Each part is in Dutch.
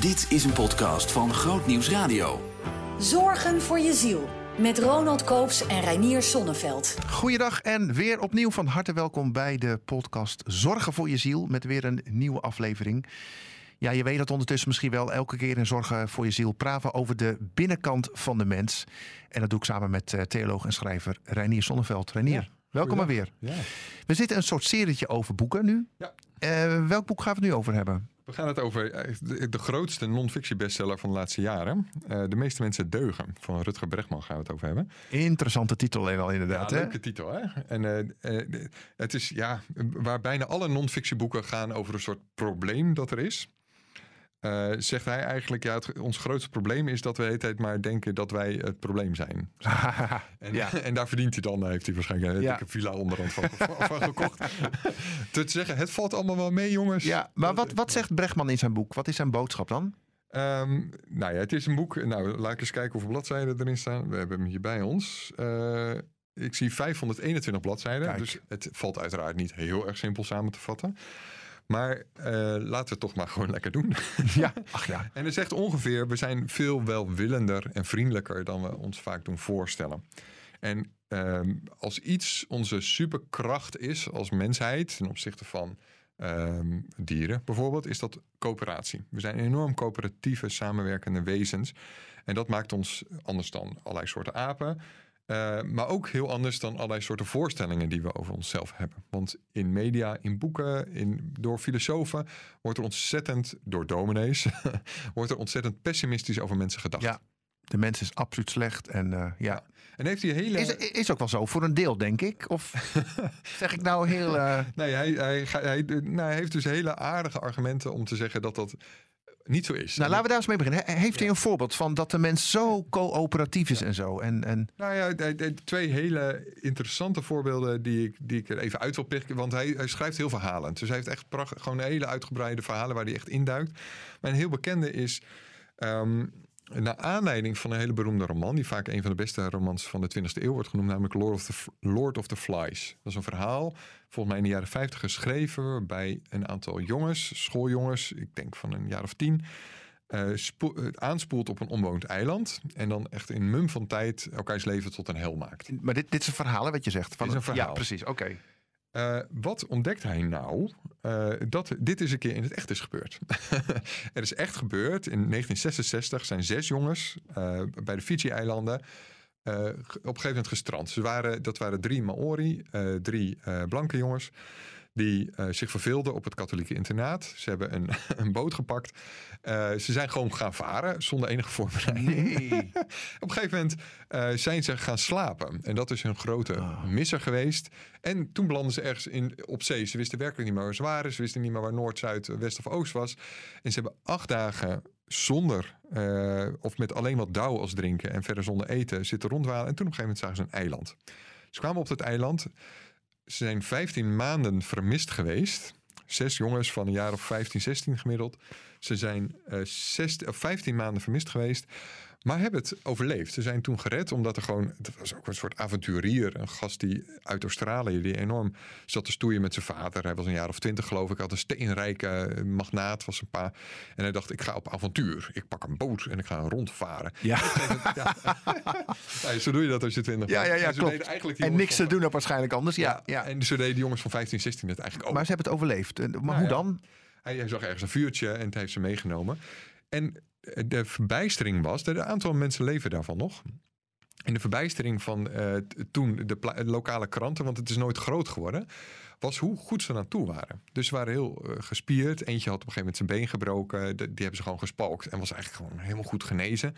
Dit is een podcast van Groot Nieuws Radio. Zorgen voor je ziel. Met Ronald Koops en Reinier Sonneveld. Goeiedag en weer opnieuw van harte welkom bij de podcast Zorgen voor je ziel. Met weer een nieuwe aflevering. Ja, je weet dat ondertussen misschien wel elke keer in Zorgen voor je ziel praten over de binnenkant van de mens. En dat doe ik samen met uh, theoloog en schrijver Reinier Sonneveld. Reinier, ja, welkom maar weer. Ja. We zitten een soort serietje over boeken nu. Ja. Uh, welk boek gaan we het nu over hebben? We gaan het over eh, de, grootste non-fictie bestseller van de laatste jaren. Uh, de meeste mensen deugen. Van Rutger Bregman gaan we het over hebben. Interessante titel al inderdaad. Ja, hè? leuke titel hè. En uh, het is ja, waar bijna alle non-fictieboeken gaan over een soort probleem dat er is. Uh, zegt hij eigenlijk, ja, het, ons grootste probleem is dat we de hele tijd maar denken dat wij het probleem zijn. en, ja. en daar verdient hij dan, heeft hij waarschijnlijk een Ja. villa onderhand van, van gekocht. Te zeggen, het valt allemaal wel mee, jongens. Ja, maar wat, wat zegt Brechtman in zijn boek? Wat is zijn boodschap dan? Um, nou ja, het is een boek. Nou, laat ik eens kijken hoeveel bladzijden erin staan. We hebben hem hier bij ons. Uh, ik zie 521 bladzijden. Kijk. Dus het valt uiteraard niet heel erg simpel samen te vatten. Maar uh, laten we het toch maar gewoon lekker doen. Ja, ach ja. En hij zegt ongeveer, we zijn veel welwillender en vriendelijker dan we ons vaak doen voorstellen. En um, als iets onze superkracht is als mensheid ten opzichte van um, dieren bijvoorbeeld, is dat coöperatie. We zijn enorm coöperatieve, samenwerkende wezens. En dat maakt ons anders dan allerlei soorten apen. Uh, maar ook heel anders dan allerlei soorten voorstellingen die we over onszelf hebben. Want in media, in boeken, in, door filosofen wordt er ontzettend, door dominees, wordt er ontzettend pessimistisch over mensen gedacht. Ja, de mens is absoluut slecht. En, uh, ja. ja. En heeft hij hele. Is, is ook wel zo, voor een deel, denk ik. Of zeg ik nou heel. Uh... Nee, hij, hij, hij, nou, hij heeft dus hele aardige argumenten om te zeggen dat dat niet zo is. Nou, laten we daar eens mee beginnen. Heeft ja. hij een voorbeeld van dat de mens zo coöperatief is ja. en zo? En, en... Nou ja, twee hele interessante voorbeelden die ik, die ik er even uit wil pikken. Want hij, hij schrijft heel verhalend. Dus hij heeft echt pracht, gewoon hele uitgebreide verhalen waar hij echt induikt. Maar een heel bekende is... Um, naar aanleiding van een hele beroemde roman, die vaak een van de beste romans van de 20e eeuw wordt genoemd, namelijk Lord of the, Lord of the Flies. Dat is een verhaal, volgens mij in de jaren 50 geschreven bij een aantal jongens, schooljongens, ik denk van een jaar of tien. Uh, aanspoelt op een onbewoond eiland. En dan echt in mum van tijd elkaars leven tot een hel maakt. Maar dit, dit is een verhaal, wat je zegt. Van dit is een verhaal. Ja, precies. Oké. Okay. Uh, wat ontdekt hij nou? Uh, dat dit is een keer in het echt is gebeurd. er is echt gebeurd. In 1966 zijn zes jongens uh, bij de Fiji-eilanden op een gegeven moment gestrand. Ze waren, dat waren drie Maori, drie blanke jongens. Die zich verveelden op het katholieke internaat. Ze hebben een, een boot gepakt. ze zijn gewoon gaan varen zonder enige voorbereiding. Nee. op een gegeven moment uh, zijn ze gaan slapen. En dat is hun grote oh. misser geweest. En toen belanden ze ergens in, op zee. Ze wisten werkelijk niet meer waar ze waren. Ze wisten niet meer waar Noord, Zuid, West of Oost was. En ze hebben acht dagen zonder, uh, of met alleen wat dauw als drinken... en verder zonder eten zitten rondwalen. En toen op een gegeven moment zagen ze een eiland. Ze kwamen op dat eiland. Ze zijn 15 maanden vermist geweest. Zes jongens van een jaar of 15, 16 gemiddeld. Ze zijn uh, 16, of 15 maanden vermist geweest. Maar hebben het overleefd. Ze zijn toen gered omdat er gewoon... Dat was ook een soort avonturier. Een gast die uit Australië, die enorm zat te stoeien met zijn vader. Hij was een jaar of twintig geloof ik. Had een steenrijke magnaat, was een paar. En hij dacht, ik ga op avontuur. Ik pak een boot en ik ga rondvaren. Ja. ja. ja. zo doe je dat als je twintig Ja, ja, ja, en, klopt. en niks te doen op waarschijnlijk anders. Ja, ja. En zo deden die jongens van 15, 16 het eigenlijk ook. Maar ze hebben het overleefd. Maar Nou hoe dan? Hij, hij zag ergens een vuurtje en het heeft ze meegenomen. En de verbijstering was, dat een aantal mensen leven daarvan nog. En de verbijstering van uh, toen de, lokale kranten, want het is nooit groot geworden, was hoe goed ze aan toe waren. Dus ze waren heel uh, gespierd. Eentje had op een gegeven moment zijn been gebroken. Die hebben ze gewoon gespalkt en was eigenlijk gewoon helemaal goed genezen.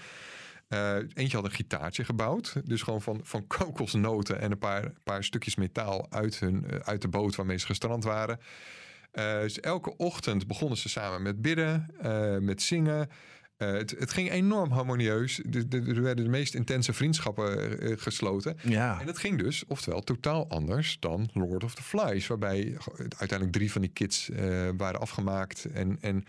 Uh, eentje had een gitaartje gebouwd. Dus gewoon van, van kokosnoten en een paar, paar stukjes metaal uit, hun, uit de boot waarmee ze gestrand waren. Dus elke ochtend begonnen ze samen met bidden, met zingen. Uh, het, het, ging enorm harmonieus. Er werden de meest intense vriendschappen uh, gesloten. Ja. En dat ging dus, oftewel, totaal anders dan Lord of the Flies. Waarbij uiteindelijk drie van die kids uh, waren afgemaakt. En, en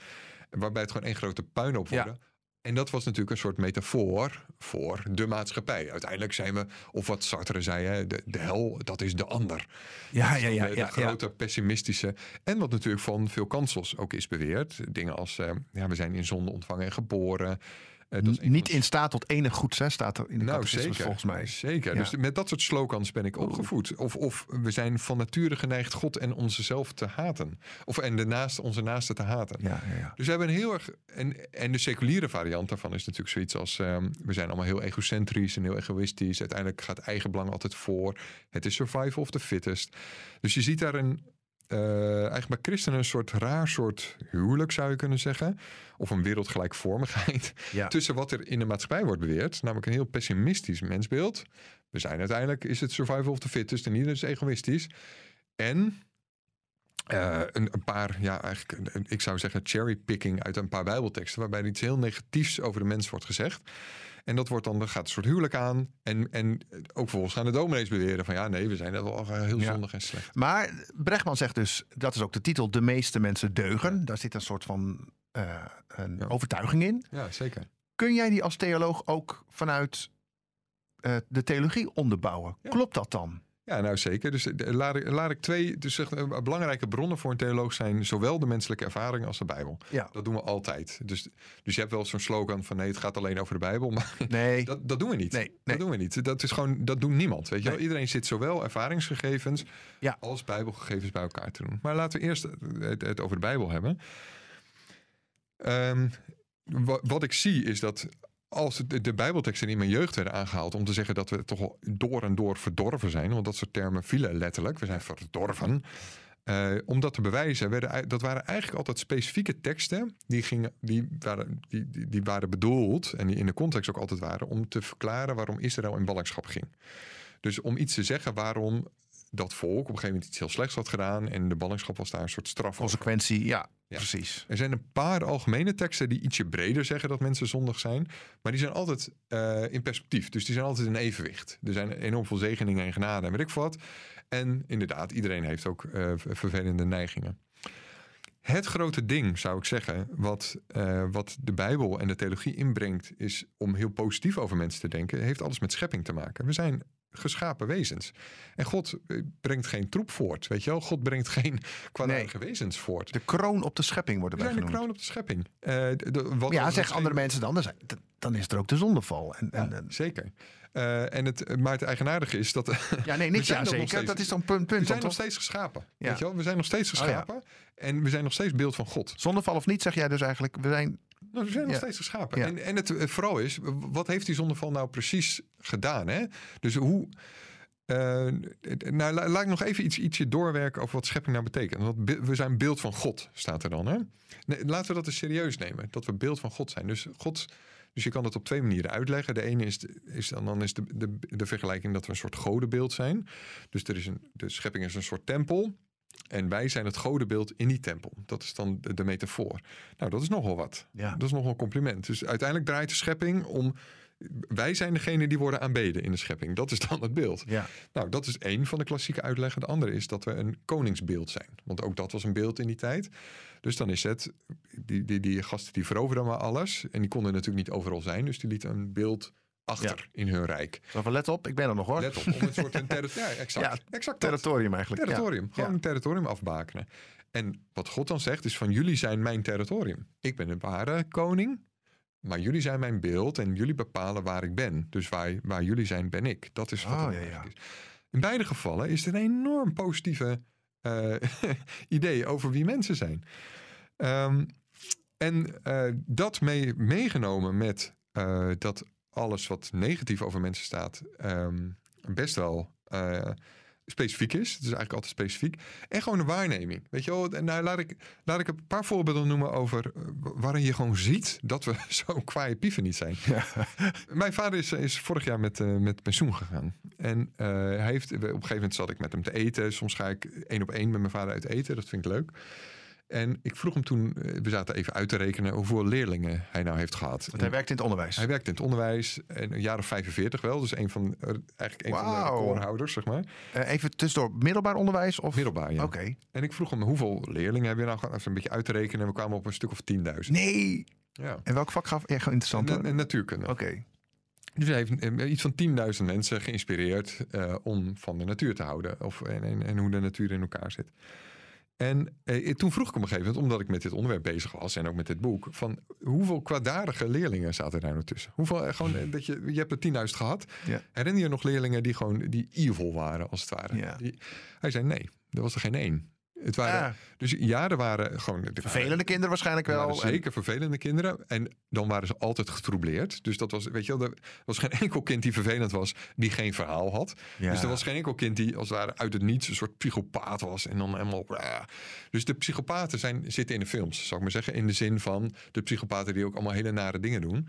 waarbij het gewoon één grote puinhoop ja. En dat was natuurlijk een soort metafoor voor de maatschappij. Uiteindelijk zijn we, of wat Sartre zei, hè, de, de hel, dat is de ander. Ja, ja, ja. de, de ja, grote pessimistische. En wat natuurlijk van veel kansels ook is beweerd. Dingen als, eh, ja, we zijn in zonde ontvangen en geboren. Eh, dat Niet in staat tot enig goeds, hè, staat er in de nou, zeker. volgens mij. Zeker. Ja. Dus met dat soort slogans ben ik opgevoed. Of, of we zijn van nature geneigd God en onszelf te haten. Of en de onze naaste te haten. Ja. Dus we hebben een heel erg. En, en de seculiere variant daarvan is natuurlijk zoiets als. ehm, we zijn allemaal heel egocentrisch en heel egoïstisch. Uiteindelijk gaat eigenbelang altijd voor. Het is survival of the fittest. Dus je ziet daar een. Eh, eigenlijk bij christenen een soort raar soort huwelijk zou je kunnen zeggen. Of een wereldgelijkvormigheid. Ja. Tussen wat er in de maatschappij wordt beweerd. Namelijk een heel pessimistisch mensbeeld. We zijn uiteindelijk, is het survival of the fittest en ieder is egoïstisch. En eh, een, een paar, ja, eigenlijk, een- ik zou zeggen, cherrypicking uit een paar Bijbelteksten. waarbij er iets heel negatiefs over de mens wordt gezegd. En dat wordt dan, dan gaat een soort huwelijk aan. En, en ook vervolgens gaan de dominees beweren van ja, nee, we zijn wel heel Ja. zondig en slecht. Maar Brechtman zegt dus, dat is ook de titel, de meeste mensen deugen. Daar zit een soort van eh, een Ja. overtuiging in. Ja, zeker. Kun jij die als theoloog ook vanuit eh, de theologie onderbouwen? Klopt dat dan? Ja, nou zeker. Dus eh, laat ik, laat ik twee dus zeg, eh, belangrijke bronnen voor een theoloog zijn, zowel de menselijke ervaring als de Bijbel. Ja. Dat doen we altijd. Dus, dus je hebt wel zo'n slogan van nee, het gaat alleen over de Bijbel. Maar Nee. Dat, dat doen we niet. Nee, nee. Dat doen we niet. Dat is gewoon, dat doet niemand. Weet je wel? Iedereen zit zowel ervaringsgegevens Ja. als bijbelgegevens bij elkaar te doen. Maar laten we eerst het, het over de Bijbel hebben. Ehm, wa- wat ik zie is dat als de, de Bijbelteksten in mijn jeugd werden aangehaald om te zeggen dat we toch door en door verdorven zijn, want dat soort termen vielen letterlijk, we zijn verdorven. Eh, om dat te bewijzen, werden, dat waren eigenlijk altijd specifieke teksten die, gingen, die, waren, die, die, die waren bedoeld en die in de context ook altijd waren om te verklaren waarom Israël in ballingschap ging. Dus om iets te zeggen waarom dat volk op een gegeven moment iets heel slechts had gedaan en de ballingschap was daar een soort straf. Consequentie, ja, Ja. precies. Er zijn een paar algemene teksten die ietsje breder zeggen dat mensen zondig zijn. Maar die zijn altijd eh, in perspectief. Dus die zijn altijd in evenwicht. Er zijn enorm veel zegeningen en genade en weet ik wat. En inderdaad, iedereen heeft ook eh, vervelende neigingen. Het grote ding, zou ik zeggen, wat, eh, wat de Bijbel en de theologie inbrengt, is om heel positief over mensen te denken, heeft alles met schepping te maken. We zijn geschapen wezens. En God eh, brengt geen troep voort, weet je wel? God brengt geen kwaadaardige wezens voort. De kroon op de schepping worden We wij zijn de kroon op de schepping. De- de- wat Ja, zeggen andere mensen dan. Dan, zijn- dan is er ook de zondeval. En, en, Ja, en- zeker. Eh, en het, maar het eigenaardige is dat. ja, nee, we zijn ja, nog zeker. steeds- Dat is dan punt, we punt zijn dan, nog toch? steeds geschapen. Ja. Weet je wel? We zijn nog steeds Oh, ja. geschapen. En we zijn nog steeds beeld van God. Zondeval of niet, zeg jij dus eigenlijk. We zijn, Nou, zijn nog Ja. steeds geschapen. Ja. En, en het, het vooral is, wat heeft die zondeval nou precies gedaan? Hè? Dus hoe. eh, nou, la- laat ik nog even iets, ietsje doorwerken over wat schepping nou betekent. Want we zijn beeld van God, staat er dan. Hè? Nee, laten we dat eens serieus nemen. Dat we beeld van God zijn. Dus, God, dus je kan het op twee manieren uitleggen. De ene is, de- is dan, dan is de, de, de vergelijking dat we een soort godenbeeld zijn. Dus er is een, de schepping is een soort tempel. En wij zijn het godenbeeld in die tempel. Dat is dan de, de metafoor. Nou, dat is nogal wat. Ja. Dat is nogal een compliment. Dus uiteindelijk draait de schepping om. Wij zijn degene die worden aanbeden in de schepping. Dat is dan het beeld. ja. Nou, dat is één van de klassieke uitleggen. De andere is dat we een koningsbeeld zijn. Want ook dat was een beeld in die tijd. Dus dan is het, die, die, die gasten die veroverden maar alles. En die konden natuurlijk niet overal zijn. Dus die lieten een beeld achter in hun rijk. Zo van, let op, ik ben er nog hoor. Let op, om een soort een territorium. Ja, exact. Ja, exact. Territorium eigenlijk. ja. Territorium. Gewoon een territorium afbakenen. En wat God dan zegt is van jullie zijn mijn territorium. Ik ben een ware koning. Maar jullie zijn mijn beeld en jullie bepalen waar ik ben. Dus waar, waar jullie zijn, ben ik. Dat is wat Oh, ja, is. In beide gevallen is het een enorm positieve eh, idee over wie mensen zijn. Ehm, en eh, dat mee, meegenomen met eh, dat alles wat negatief over mensen staat, ehm, best wel eh, specifiek is. Het is eigenlijk altijd specifiek. En gewoon een waarneming. Weet je wel, nou, laat, ik, laat ik een paar voorbeelden noemen over eh, waarin je gewoon ziet dat we zo'n kwaaie pieven niet zijn. Mijn vader is, is vorig jaar met, eh, met pensioen gegaan. En hij heeft, op een gegeven moment zat ik met hem te eten. Soms ga ik één op één met mijn vader uit eten. Dat vind ik leuk. En ik vroeg hem toen, eh, we zaten even uit te rekenen hoeveel leerlingen hij nou heeft gehad. Want hij werkt in het onderwijs. Hij werkt in het onderwijs, en een jaar of 45 wel. Dus een van, eh, eigenlijk een van de recordhouders, zeg maar. Eh, even tussendoor, middelbaar onderwijs? Of? Middelbaar, ja. Oké. En ik vroeg hem, hoeveel leerlingen heb je nou gehad? Even een beetje uit te rekenen. En we kwamen op een stuk of 10.000. Nee, Ja. En welk vak gaf? Ja, interessant. En, hoor. en natuurkunde. Oké. Dus hij heeft iets van 10.000 mensen geïnspireerd om van de natuur te houden. Of, en, en, en hoe de natuur in elkaar zit. En eh, toen vroeg ik op een gegeven moment, omdat ik met dit onderwerp bezig was en ook met dit boek, van hoeveel kwaadaardige leerlingen zaten daar nou tussen? Hoeveel, eh, gewoon, eh, dat je, je hebt er 10.000 gehad. Ja. Herinner je nog leerlingen die gewoon die evil waren, als het ware? Ja. Die, hij zei nee, er was er geen één. Het waren, Ah. Dus ja, er waren gewoon... er waren- Vervelende kinderen waarschijnlijk wel. En- zeker vervelende kinderen. En dan waren ze altijd getroubleerd. Dus dat was, weet je wel, er was geen enkel kind die vervelend was, die geen verhaal had. Ja. Dus er was geen enkel kind die als het ware uit het niets een soort psychopaat was. En dan helemaal. blah. Dus de psychopaten zijn, zitten in de films, zou ik maar zeggen. In de zin van de psychopaten die ook allemaal hele nare dingen doen.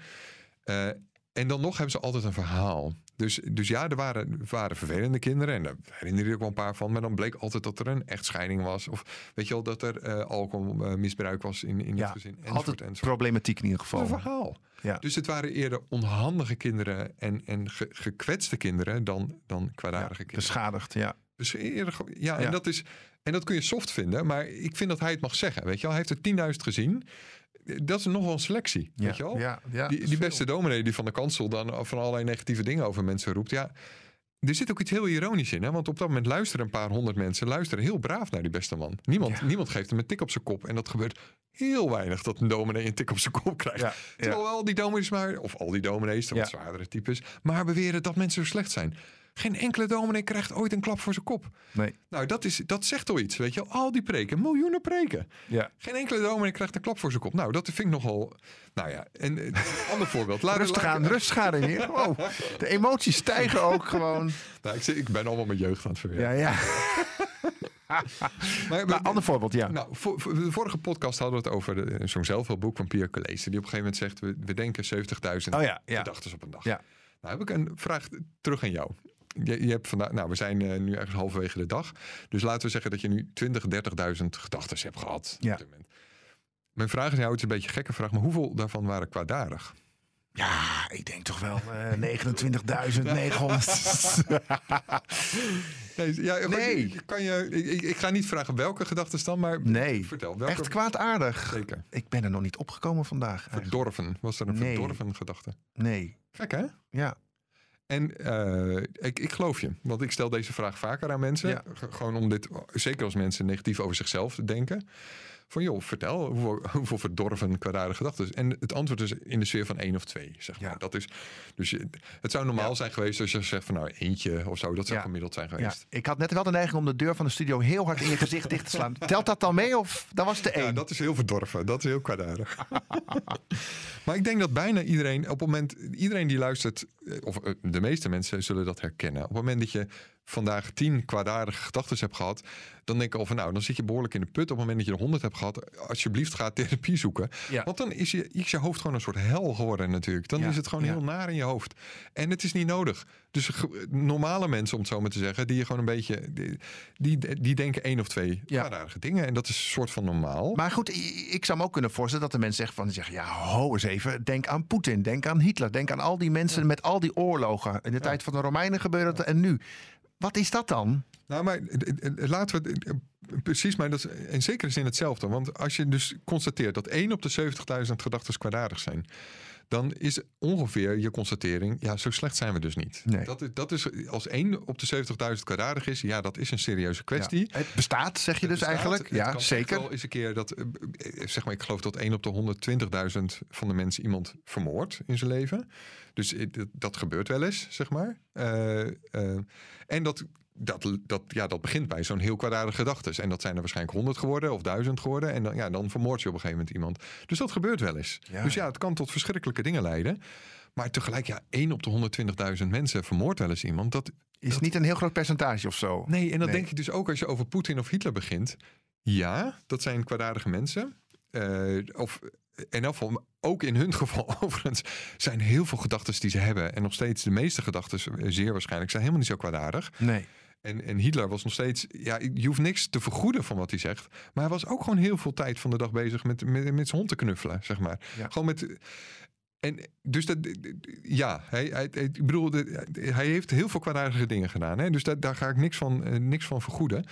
Eh, en dan nog hebben ze altijd een verhaal. Dus, dus ja, er waren, waren vervelende kinderen. En daar herinner je ook wel een paar van. Maar dan bleek altijd dat er een echtscheiding was. Of weet je wel, dat er eh alcoholmisbruik was in, in Ja, het gezin. Enzovoort, Altijd enzovoort. problematiek in ieder Een geval. verhaal. Ja. Dus het waren eerder onhandige kinderen en, en ge- gekwetste kinderen dan, dan kwaadaardige kinderen. Beschadigd, ja. Dus eerder, Ja. En, dat is, en dat kun je soft vinden, maar ik vind dat hij het mag zeggen. Weet je wel? Hij heeft er 10.000 gezien. Dat is nog wel een selectie. Ja, Weet je wel? ja, ja, die dat beste dominee die van de kansel dan van allerlei negatieve dingen over mensen roept. Ja, er zit ook iets heel ironisch in. Hè? Want op dat moment luisteren een paar honderd mensen luisteren heel braaf naar die beste man. Niemand, niemand geeft hem een tik op zijn kop. En dat gebeurt heel weinig dat een dominee een tik op zijn kop krijgt. Terwijl al die dominees maar, of al die dominees, de wat zwaardere types, maar beweren dat mensen zo slecht zijn. Geen enkele dominee krijgt ooit een klap voor zijn kop. Nee. Nou, dat, is, dat zegt al iets, weet je. Al die preken, miljoenen preken. Ja. Geen enkele dominee krijgt een klap voor zijn kop. Nou, dat vind ik nogal... Nou ja, en eh, een ander voorbeeld. Laat, Rustig aan, rustig aan. Renier. Wow. De emoties stijgen ook gewoon. Nou, ik, ik ben allemaal mijn jeugd aan het verwerken. Ja, ja. Maar, Maar ander voorbeeld, ja. Nou, voor, voor de vorige podcast hadden we het over de- zo'n zelfhulpboek van Pierre Collese. Die op een gegeven moment zegt, we, we denken 70.000 Oh ja, ja. gedachten op een dag. Ja. Nou heb ik een vraag terug aan jou. Je, je hebt vandaag, nou, we zijn eh, nu ergens halverwege de dag. Dus laten we zeggen dat je nu 20, 30.000 gedachten hebt gehad. Ja. Op dit moment. Mijn vraag is jou, het is een beetje een gekke vraag, maar hoeveel daarvan waren kwaadaardig? Ja, ik denk toch wel eh 29.900. Nee, ja, Nee. Kan je, ik, ik- ga niet vragen welke gedachten dan, maar Nee, vertel. Welke, echt kwaadaardig. Zeker. Ik ben er nog niet opgekomen vandaag. eigenlijk. Verdorven. Was er een Nee. verdorven gedachte? Nee, Gek hè? ja. En eh, ik, ik geloof je, want ik stel deze vraag vaker aan mensen. Ja. Gewoon om dit, zeker als mensen negatief over zichzelf denken. Van joh, vertel hoeveel, hoeveel verdorven kwaadaardige gedachten. En het antwoord is in de sfeer van één of twee, zeg maar. Ja. Dat is, dus je, het zou normaal Ja. zijn geweest als je zegt van nou eentje of zo. Dat zou gemiddeld zijn ja. geweest. Ik had net wel de neiging om de deur van de studio heel hard in je gezicht dicht te slaan. Telt dat dan mee of dat was de één? Ja, dat is heel verdorven. Dat is heel kwaadaardig. maar ik denk dat bijna iedereen, op het moment, iedereen die luistert, of eh, de meeste mensen zullen dat herkennen. Op het moment dat je vandaag tien kwaadaardige gedachten hebt gehad, dan denk ik al van nou, dan zit je behoorlijk in de put. Op het moment dat je er honderd hebt gehad, alsjeblieft ga therapie zoeken. Ja. Want dan is je, is je hoofd gewoon een soort hel geworden natuurlijk. Dan Ja, is het gewoon ja. heel naar in je hoofd. En het is niet nodig. Dus normale mensen, om het zo maar te zeggen, die je gewoon een beetje, die, die, die denken één of twee kwaadaardige dingen. En dat is een soort van normaal. Maar goed, ik zou me ook kunnen voorstellen dat de mensen zeggen van, zeggen, ja, ho eens even, denk aan Poetin, denk aan Hitler, denk aan al die mensen met al die oorlogen. In de tijd van de Romeinen gebeurde en nu. Wat is dat dan? Nou, maar eh, eh, laten we het, eh, precies, maar dat is in zekere zin hetzelfde. Want als je dus constateert dat 1 op de 70.000 gedachten kwaadaardig zijn, dan is ongeveer je constatering, ja, zo slecht zijn we dus niet. Nee. Dat, is, dat is, als 1 op de 70.000 kwaadaardig is, ja, dat is een serieuze kwestie. Ja. Het bestaat, zeg je Het dus bestaat. eigenlijk? Ja, zeker. wel eens een keer dat, eh, eh, zeg maar, ik geloof dat 1 op de 120.000 van de mensen iemand vermoordt in zijn leven. Dus eh, dat, gebeurt wel eens, zeg maar. Eh, eh, en dat, dat, dat, ja, dat begint bij zo'n heel kwaadaardige gedachtes. En dat zijn er waarschijnlijk 100 geworden of 1000 geworden. En dan, ja, dan vermoord je op een gegeven moment iemand. Dus dat gebeurt wel eens. Ja. Dus ja, het kan tot verschrikkelijke dingen leiden. Maar tegelijk, ja, 1 op de 120.000 mensen vermoordt wel eens iemand. Dat, Is niet een heel groot percentage of zo. Nee, en dat Nee. denk ik dus ook als je over Poetin of Hitler begint. Ja, dat zijn kwaadaardige mensen. Eh, of in elk geval, ook in hun geval overigens, zijn heel veel gedachten die ze hebben. En nog steeds de meeste gedachten, zeer waarschijnlijk, zijn helemaal niet zo kwaadaardig. Nee. En, en Hitler was nog steeds, ja, je hoeft niks te vergoeden van wat hij zegt. Maar hij was ook gewoon heel veel tijd van de dag bezig met, met, met zijn hond te knuffelen, zeg maar. Ja. Gewoon met. En dus dat, ja, hij, hij, ik bedoel, hij heeft heel veel kwaadaardige dingen gedaan. Hè? Dus daar, daar ga ik niks van, eh, niks van vergoeden.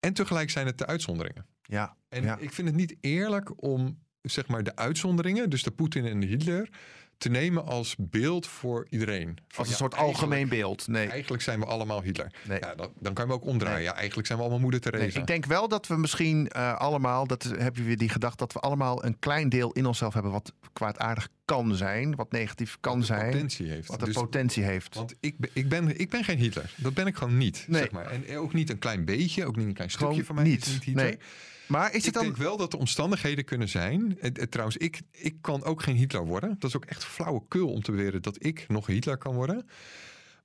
En tegelijk zijn het de uitzonderingen. Ja. En Ja. ik vind het niet eerlijk om zeg maar de uitzonderingen, dus de Poetin en de Hitler, te nemen als beeld voor iedereen. Van, Als een ja, soort algemeen beeld. Nee. Eigenlijk zijn we allemaal Hitler. Nee. Ja, dan, dan kan je hem ook omdraaien. Nee. Ja, eigenlijk zijn we allemaal moeder Nee, Teresa. ik denk wel dat we misschien eh, allemaal, dat heb je weer die gedachte, dat we allemaal een klein deel in onszelf hebben wat kwaadaardig kan zijn, wat negatief kan de zijn, potentie heeft. wat de Dus- potentie heeft. Want ik ben, ik, ben, ik ben geen Hitler. Dat ben ik gewoon niet. Nee. Zeg maar. En ook niet een klein beetje, ook niet een klein stukje Gewoon van mij. niet. is niet Hitler. Nee. Maar is ik het dan... denk wel dat er omstandigheden kunnen zijn. Trouwens, ik, ik kan ook geen Hitler worden. Dat is ook echt flauwekul om te beweren dat ik nog Hitler kan worden.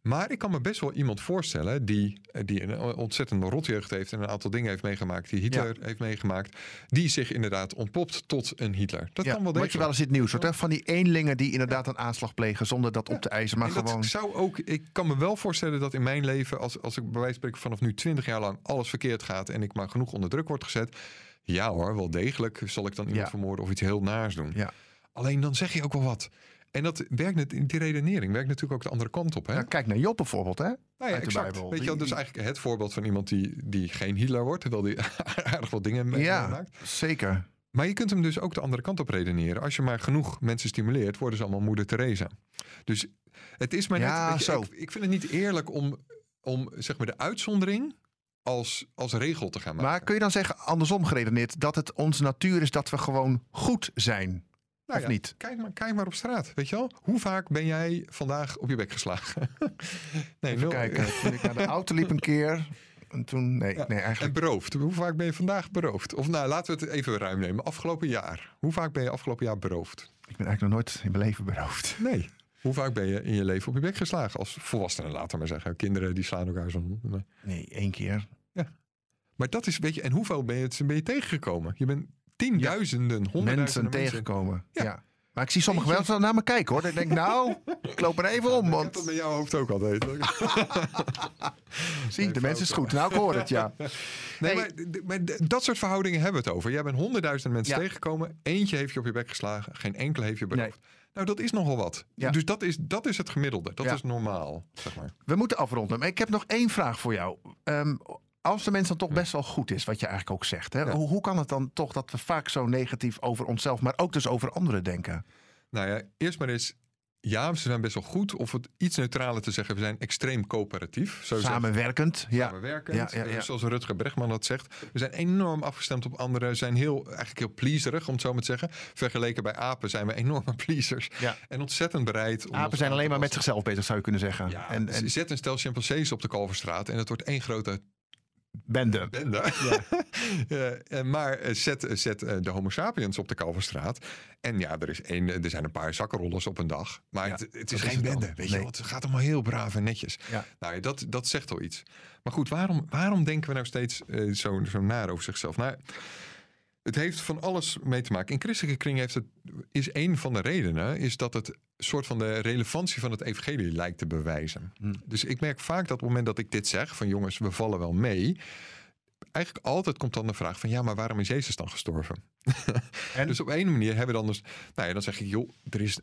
Maar ik kan me best wel iemand voorstellen die, eh, die een ontzettende rotjeugd heeft en een aantal dingen heeft meegemaakt die Hitler heeft meegemaakt, die zich inderdaad ontpopt tot een Hitler. Dat ja, kan wel wat degelijk. je wel eens het nieuws hoort, hè? van die eenlingen die inderdaad een aanslag plegen zonder dat op te eisen, maar en dat gewoon... zou ook, ik kan me wel voorstellen dat in mijn leven, als, als ik bij wijze van spreken vanaf nu 20 jaar lang alles verkeerd gaat en ik maar genoeg onder druk word gezet, ja hoor, wel degelijk zal ik dan iemand vermoorden of iets heel naars doen. Ja. Alleen dan zeg je ook wel wat. En dat werkt net, die redenering werkt natuurlijk ook de andere kant op. Hè? Ja, kijk naar Job bijvoorbeeld, hè? nou ja, exact. Bijbel. Weet je dus eigenlijk het voorbeeld van iemand die, die geen Hitler wordt, terwijl die aardig wat dingen mee- Ja, meemaakt. zeker. Maar je kunt hem dus ook de andere kant op redeneren. Als je maar genoeg mensen stimuleert, worden ze allemaal moeder Teresa. Dus het is maar net... Ja, je, zo. Ik, ik vind het niet eerlijk om, om zeg maar de uitzondering als, als regel te gaan maken. Maar kun je dan zeggen, andersom geredeneerd, dat het onze natuur is dat we gewoon goed zijn? Nou of ja, niet? Kijk maar, kijk maar op straat, weet je wel? Hoe vaak ben jij vandaag op je bek geslagen? nee, Even kijken, toen ik naar de auto liep een keer, en toen, nee, Ja, nee En eigenlijk... beroofd. Hoe vaak ben je vandaag beroofd? Of nou, laten we het even ruim nemen. Afgelopen jaar. Hoe vaak ben je afgelopen jaar beroofd? Ik ben eigenlijk nog nooit in mijn leven beroofd. Nee. Hoe vaak ben je in je leven op je bek geslagen? Als volwassenen, laten we maar zeggen. Kinderen die slaan elkaar zo. Nee. Één keer. Maar dat is, weet je, en hoeveel ben je, ben je tegengekomen? Je bent tienduizenden, honderdduizenden Mensen mensen. tegenkomen. Ja. Maar ik zie sommigen wel zo naar me kijken hoor. Dan denk ik, nou, ik loop er even om. Ik heb dat Want met jouw hoofd ook altijd. zie, de mens is goed. Nou, ik hoor het, ja. Nee, maar, dat soort verhoudingen hebben we het over. Jij bent honderdduizend mensen Ja. tegengekomen. Eentje heeft je op je bek geslagen. Geen enkele heeft je beroofd. Nou, dat is nogal wat. Ja. Dus dat is, dat is het gemiddelde. Dat Ja. is normaal, zeg maar. We moeten afronden. Maar ik heb nog één vraag voor jou. Ehm, als de mens dan toch best wel goed is, wat je eigenlijk ook zegt. Hè? Ja. Hoe, hoe kan het dan toch dat we vaak zo negatief over onszelf, maar ook dus over anderen denken? Nou ja, eerst maar eens. Ja, ze zijn best wel goed. Of het iets neutraler te zeggen, we zijn extreem coöperatief. Zo zeggen- Samenwerkend. Ja. samenwerkend. Ja, ja, ja. Eh, Zoals Rutger Bregman dat zegt. We zijn enorm afgestemd op anderen. zijn heel, eigenlijk heel pleaserig, om het zo maar te zeggen. Vergeleken bij apen zijn we enorme pleasers. En ontzettend bereid. om Apen zijn alleen maar met zichzelf bezig, zou je kunnen zeggen. En, en Zet een stel chimpansees op de Kalverstraat en het wordt één grote bende. bende. Ja, en maar eh, zet, eh, zet eh, de homo sapiens op de Kalverstraat. En ja, er, is één, eh, er zijn een paar zakkenrollers op een dag. Maar Ja, het, het is geen bende, weet je wel. Het gaat allemaal heel braaf en netjes. Ja. Nou dat, dat zegt al iets. Maar goed, waarom, waarom denken we nou steeds eh, zo, zo naar over zichzelf? Nou, het heeft van alles mee te maken. In christelijke kring heeft het, is een van de redenen... is dat het soort van de relevantie van het evangelie lijkt te bewijzen. Hmm. Dus ik merk vaak dat op het moment dat ik dit zeg... van jongens, we vallen wel mee... eigenlijk altijd komt dan de vraag van... ja, maar waarom is Jezus dan gestorven? En? Dus op een manier hebben we dan dus... Nou ja, dan zeg ik, joh, er is,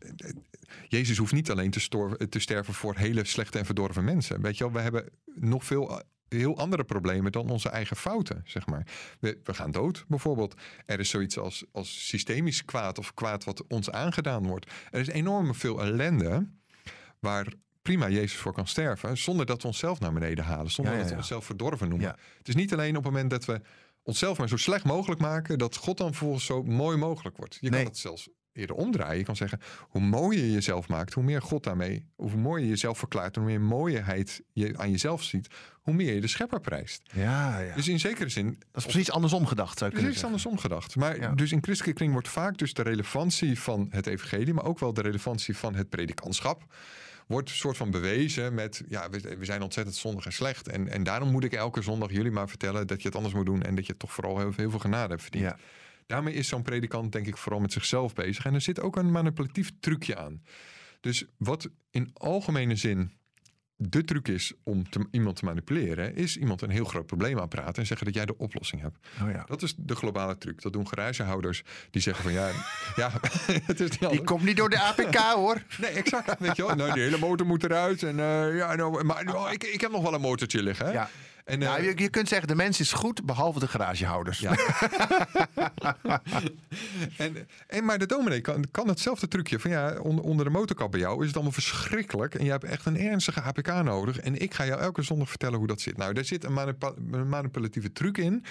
Jezus hoeft niet alleen te, stor- te sterven voor hele slechte en verdorven mensen. Weet je wel, we hebben nog veel heel andere problemen dan onze eigen fouten, zeg maar. We, we gaan dood, bijvoorbeeld. Er is zoiets als, als systemisch kwaad of kwaad wat ons aangedaan wordt. Er is enorm veel ellende waar prima Jezus voor kan sterven, zonder dat we onszelf naar beneden halen, zonder Ja, ja, dat we onszelf verdorven noemen. Het is niet alleen op het moment dat we onszelf maar zo slecht mogelijk maken, dat God dan vervolgens zo mooi mogelijk wordt. Je Nee. kan het zelfs eerder omdraaien. Je kan zeggen, hoe mooier je jezelf maakt, hoe meer God daarmee, hoe mooier je jezelf verklaart, hoe meer mooiheid je aan jezelf ziet, hoe meer je de schepper prijst. Ja, ja. Dus in zekere zin, Dat is precies andersom gedacht, zou kunnen precies andersom gedacht. Maar Ja. dus in christelijke kring wordt vaak dus de relevantie van het evangelie, maar ook wel de relevantie van het predikantschap, wordt een soort van bewezen met, ja, we, we zijn ontzettend zondig en slecht. En, en daarom moet ik elke zondag jullie maar vertellen dat je het anders moet doen en dat je toch vooral heel, heel veel genade hebt verdiend. Ja. Daarmee is zo'n predikant denk ik vooral met zichzelf bezig. En er zit ook een manipulatief trucje aan. Dus wat in algemene zin de truc is om te- iemand te manipuleren... is iemand een heel groot probleem aanpraten en zeggen dat jij de oplossing hebt. Oh, ja. Dat is de globale truc. Dat doen garagehouders die zeggen van ja, ja het is niet Die komt niet door de APK hoor. Nee, exact. Weet je wel. Nou, die hele motor moet eruit. En, eh, ja, nou, maar nou, ik, ik heb nog wel een motortje liggen. Hè? Ja. En, Nou, je, je kunt zeggen, de mens is goed, behalve de garagehouders. Ja. en, en, maar de dominee kan, kan hetzelfde trucje. Van ja, onder, onder de motorkap bij jou is het allemaal verschrikkelijk. En je hebt echt een ernstige HPK nodig. En ik ga jou elke zondag vertellen hoe dat zit. Nou, daar zit een, manipulatieve truc in.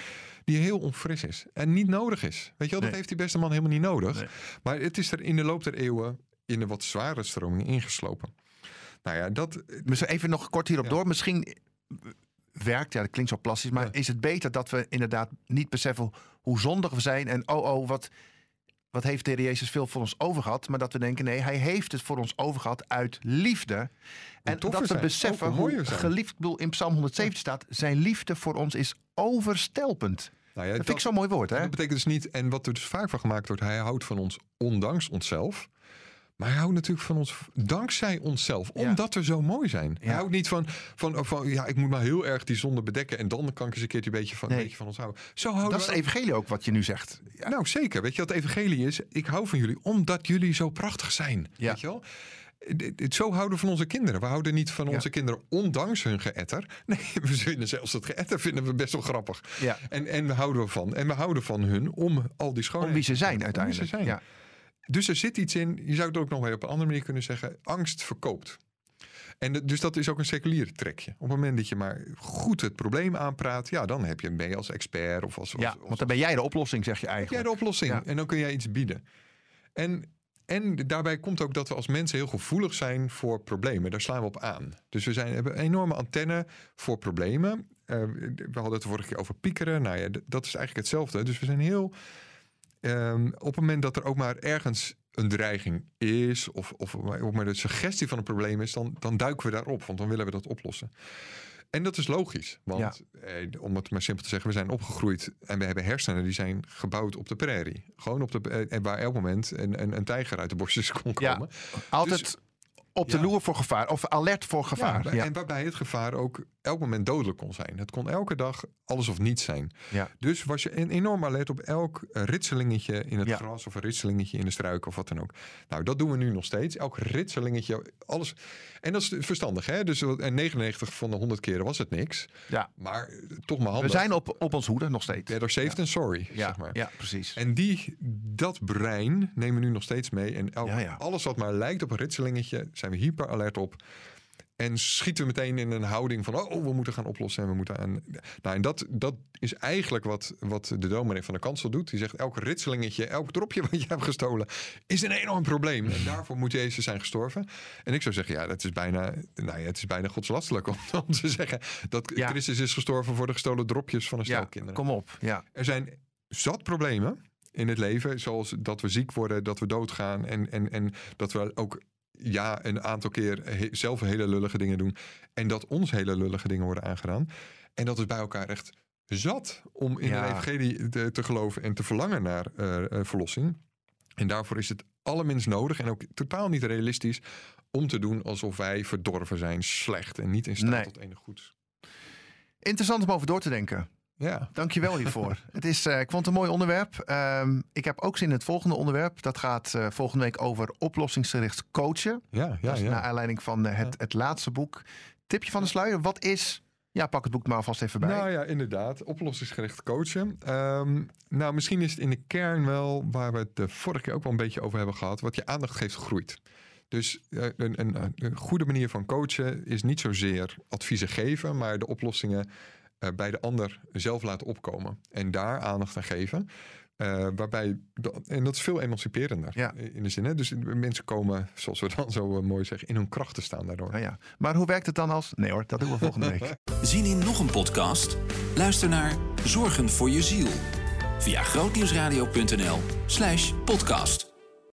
Die heel onfris is. En niet nodig is. Weet je wel, dat Nee. heeft die beste man helemaal niet nodig. Nee. Maar het is er in de loop der eeuwen in de wat zware stroming ingeslopen. Nou ja, dat. Even nog kort hierop Ja. door. Misschien werkt, ja, dat klinkt zo plastisch, maar Ja. is het beter dat we inderdaad niet beseffen hoe zondig we zijn en oh, oh, wat, wat heeft de Heer Jezus veel voor ons over gehad, maar dat we denken, nee, hij heeft het voor ons over gehad uit liefde. En dat we zijn. beseffen hoe geliefd, ik bedoel, in Psalm 170 staat, zijn liefde voor ons is overstelpend. Nou ja, Dat vind ik zo'n mooi woord, hè? Dat betekent dus niet, en wat er dus vaak van gemaakt wordt, hij houdt van ons ondanks onszelf. Maar hij houdt natuurlijk van ons dankzij onszelf, omdat we zo mooi zijn. Hij houdt niet van, van, van, ja, ik moet maar heel erg die zonde bedekken en dan kan ik eens een keertje een beetje van, Nee. een beetje van ons houden. Zo houden Dat is het evangelie ook wat je nu zegt. Nou, zeker. Weet je wat het evangelie is? Ik hou van jullie omdat jullie zo prachtig zijn. Weet je wel? Zo houden we van onze kinderen. We houden niet van Ja. onze kinderen ondanks hun geëtter. Nee, we vinden zelfs het geëtter vinden we best wel grappig. Ja. En, en we houden we van. En we houden van hun om al die schoonheid. Om wie ze zijn wie ze uiteindelijk. zijn. Ja. Dus er zit iets in, je zou het ook nog wel op een andere manier kunnen zeggen, angst verkoopt. En de- dus dat is ook een seculier trekje. Op het moment dat je maar goed het probleem aanpraat, ja, dan heb je ben je als expert of als, ja, als, als want dan ben jij de oplossing, zeg je heb jij eigenlijk. de oplossing. Ja. En dan kun jij iets bieden. En, en daarbij komt ook dat we als mensen heel gevoelig zijn voor problemen. Daar slaan we op aan. Dus we zijn, hebben een enorme antenne voor problemen. Eh, we hadden het de vorige keer over piekeren. Nou ja, dat is eigenlijk hetzelfde. Dus we zijn heel. Ehm, op het moment dat er ook maar ergens een dreiging is, of, of ook maar de suggestie van een probleem is, dan, dan duiken we daarop, want dan willen we dat oplossen. En dat is logisch, want eh, om het maar simpel te zeggen, we zijn opgegroeid en we hebben hersenen die zijn gebouwd op de prairie. Gewoon op de, eh, en waar elk moment een, een, een tijger uit de bosjes kon Ja. komen. Altijd Dus- op de Ja. loer voor gevaar, of alert voor gevaar. En waarbij het gevaar ook elk moment dodelijk kon zijn. Het kon elke dag alles of niets zijn. Ja. Dus was je een enorm alert op elk eh, ritselingetje in het Ja. gras of een ritselingetje in de struik of wat dan ook. Nou, dat doen we nu nog steeds. Elk ritselingetje, alles. En dat is verstandig, hè? Dus en 99 van de 100 keren was het niks. Ja. Maar eh, toch maar We handig. zijn op, op ons hoede nog steeds. Better safe than sorry, Ja, zeg maar. ja precies. En die, dat brein nemen we nu nog steeds mee. En elk- Ja, ja. alles wat maar lijkt op een ritselingetje, zijn we hyper alert op. En schieten we meteen in een houding van, oh, we moeten gaan oplossen en we moeten aan. Nou, en dat, dat is eigenlijk wat, wat de dominee van de kansel doet. Die zegt, elk ritselingetje, elk dropje wat je hebt gestolen, is een enorm probleem. En daarvoor moet Jezus zijn gestorven. En ik zou zeggen, ja, dat is bijna, nou ja, het is bijna godslastelijk om, om te zeggen dat Ja. Christus is gestorven voor de gestolen dropjes van een stel Ja, kinderen. kom op. Ja. Er zijn zat problemen in het leven, zoals dat we ziek worden, dat we doodgaan en, en, en dat we ook ja, een aantal keer he- zelf hele lullige dingen doen en dat ons hele lullige dingen worden aangedaan. En dat is bij elkaar echt zat om in Ja. de evangelie te, te geloven en te verlangen naar eh, eh, verlossing. En daarvoor is het allerminst nodig en ook totaal niet realistisch om te doen alsof wij verdorven zijn, slecht en niet in staat Nee. tot enig goeds. Interessant om over door te denken. Ja, Dankjewel hiervoor. het is, eh, ik vond het een mooi onderwerp. Ehm, ik heb ook zin in het volgende onderwerp. Dat gaat eh, volgende week over oplossingsgericht coachen. ja, ja. dat is ja. naar aanleiding van eh, het, het laatste boek. Tipje van de sluier. Wat is... Ja, pak het boek maar alvast even bij. Nou ja, inderdaad. Oplossingsgericht coachen. Ehm, nou, misschien is het in de kern wel waar we het de vorige keer ook wel een beetje over hebben gehad. Wat je aandacht geeft, groeit. Dus een, een, een goede manier van coachen is niet zozeer adviezen geven, maar de oplossingen bij de ander zelf laten opkomen. En daar aandacht aan geven. Eh, waarbij, en dat is veel emanciperender Ja. in de zin. Hè? Dus mensen komen, zoals we dan zo eh, mooi zeggen, in hun kracht te staan daardoor. Nou ja. Maar hoe werkt het dan als... Nee hoor, dat doen we volgende week. Zien in nog een podcast? Luister naar Zorgen voor je ziel. Via grootnieuwsradio.nl slash podcast.